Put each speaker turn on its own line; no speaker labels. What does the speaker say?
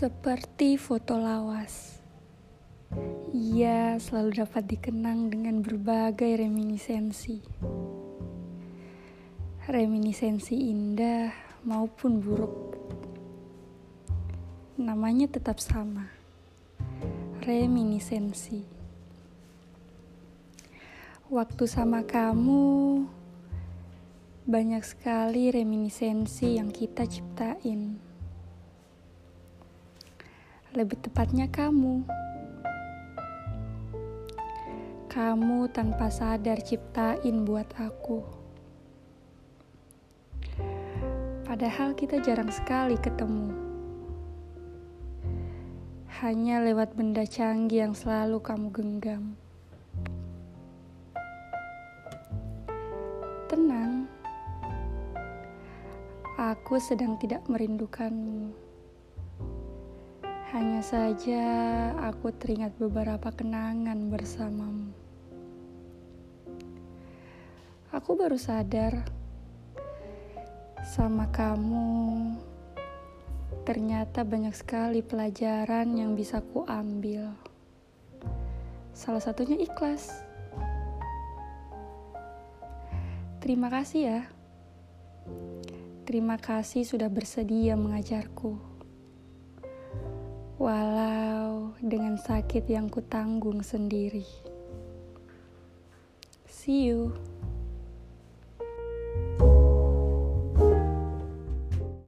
Seperti foto lawas, ia selalu dapat dikenang dengan berbagai reminiscensi. Reminiscensi indah maupun buruk. Namanya tetap sama. Reminiscensi. Waktu sama kamu banyak sekali reminiscensi yang kita ciptain lebih tepatnya kamu. Kamu tanpa sadar ciptain buat aku. Padahal kita jarang sekali ketemu. Hanya lewat benda canggih yang selalu kamu genggam. Tenang, aku sedang tidak merindukanmu. Hanya saja aku teringat beberapa kenangan bersamamu. Aku baru sadar sama kamu ternyata banyak sekali pelajaran yang bisa ku ambil. Salah satunya ikhlas. Terima kasih ya. Terima kasih sudah bersedia mengajarku walau dengan sakit yang kutanggung sendiri. See you.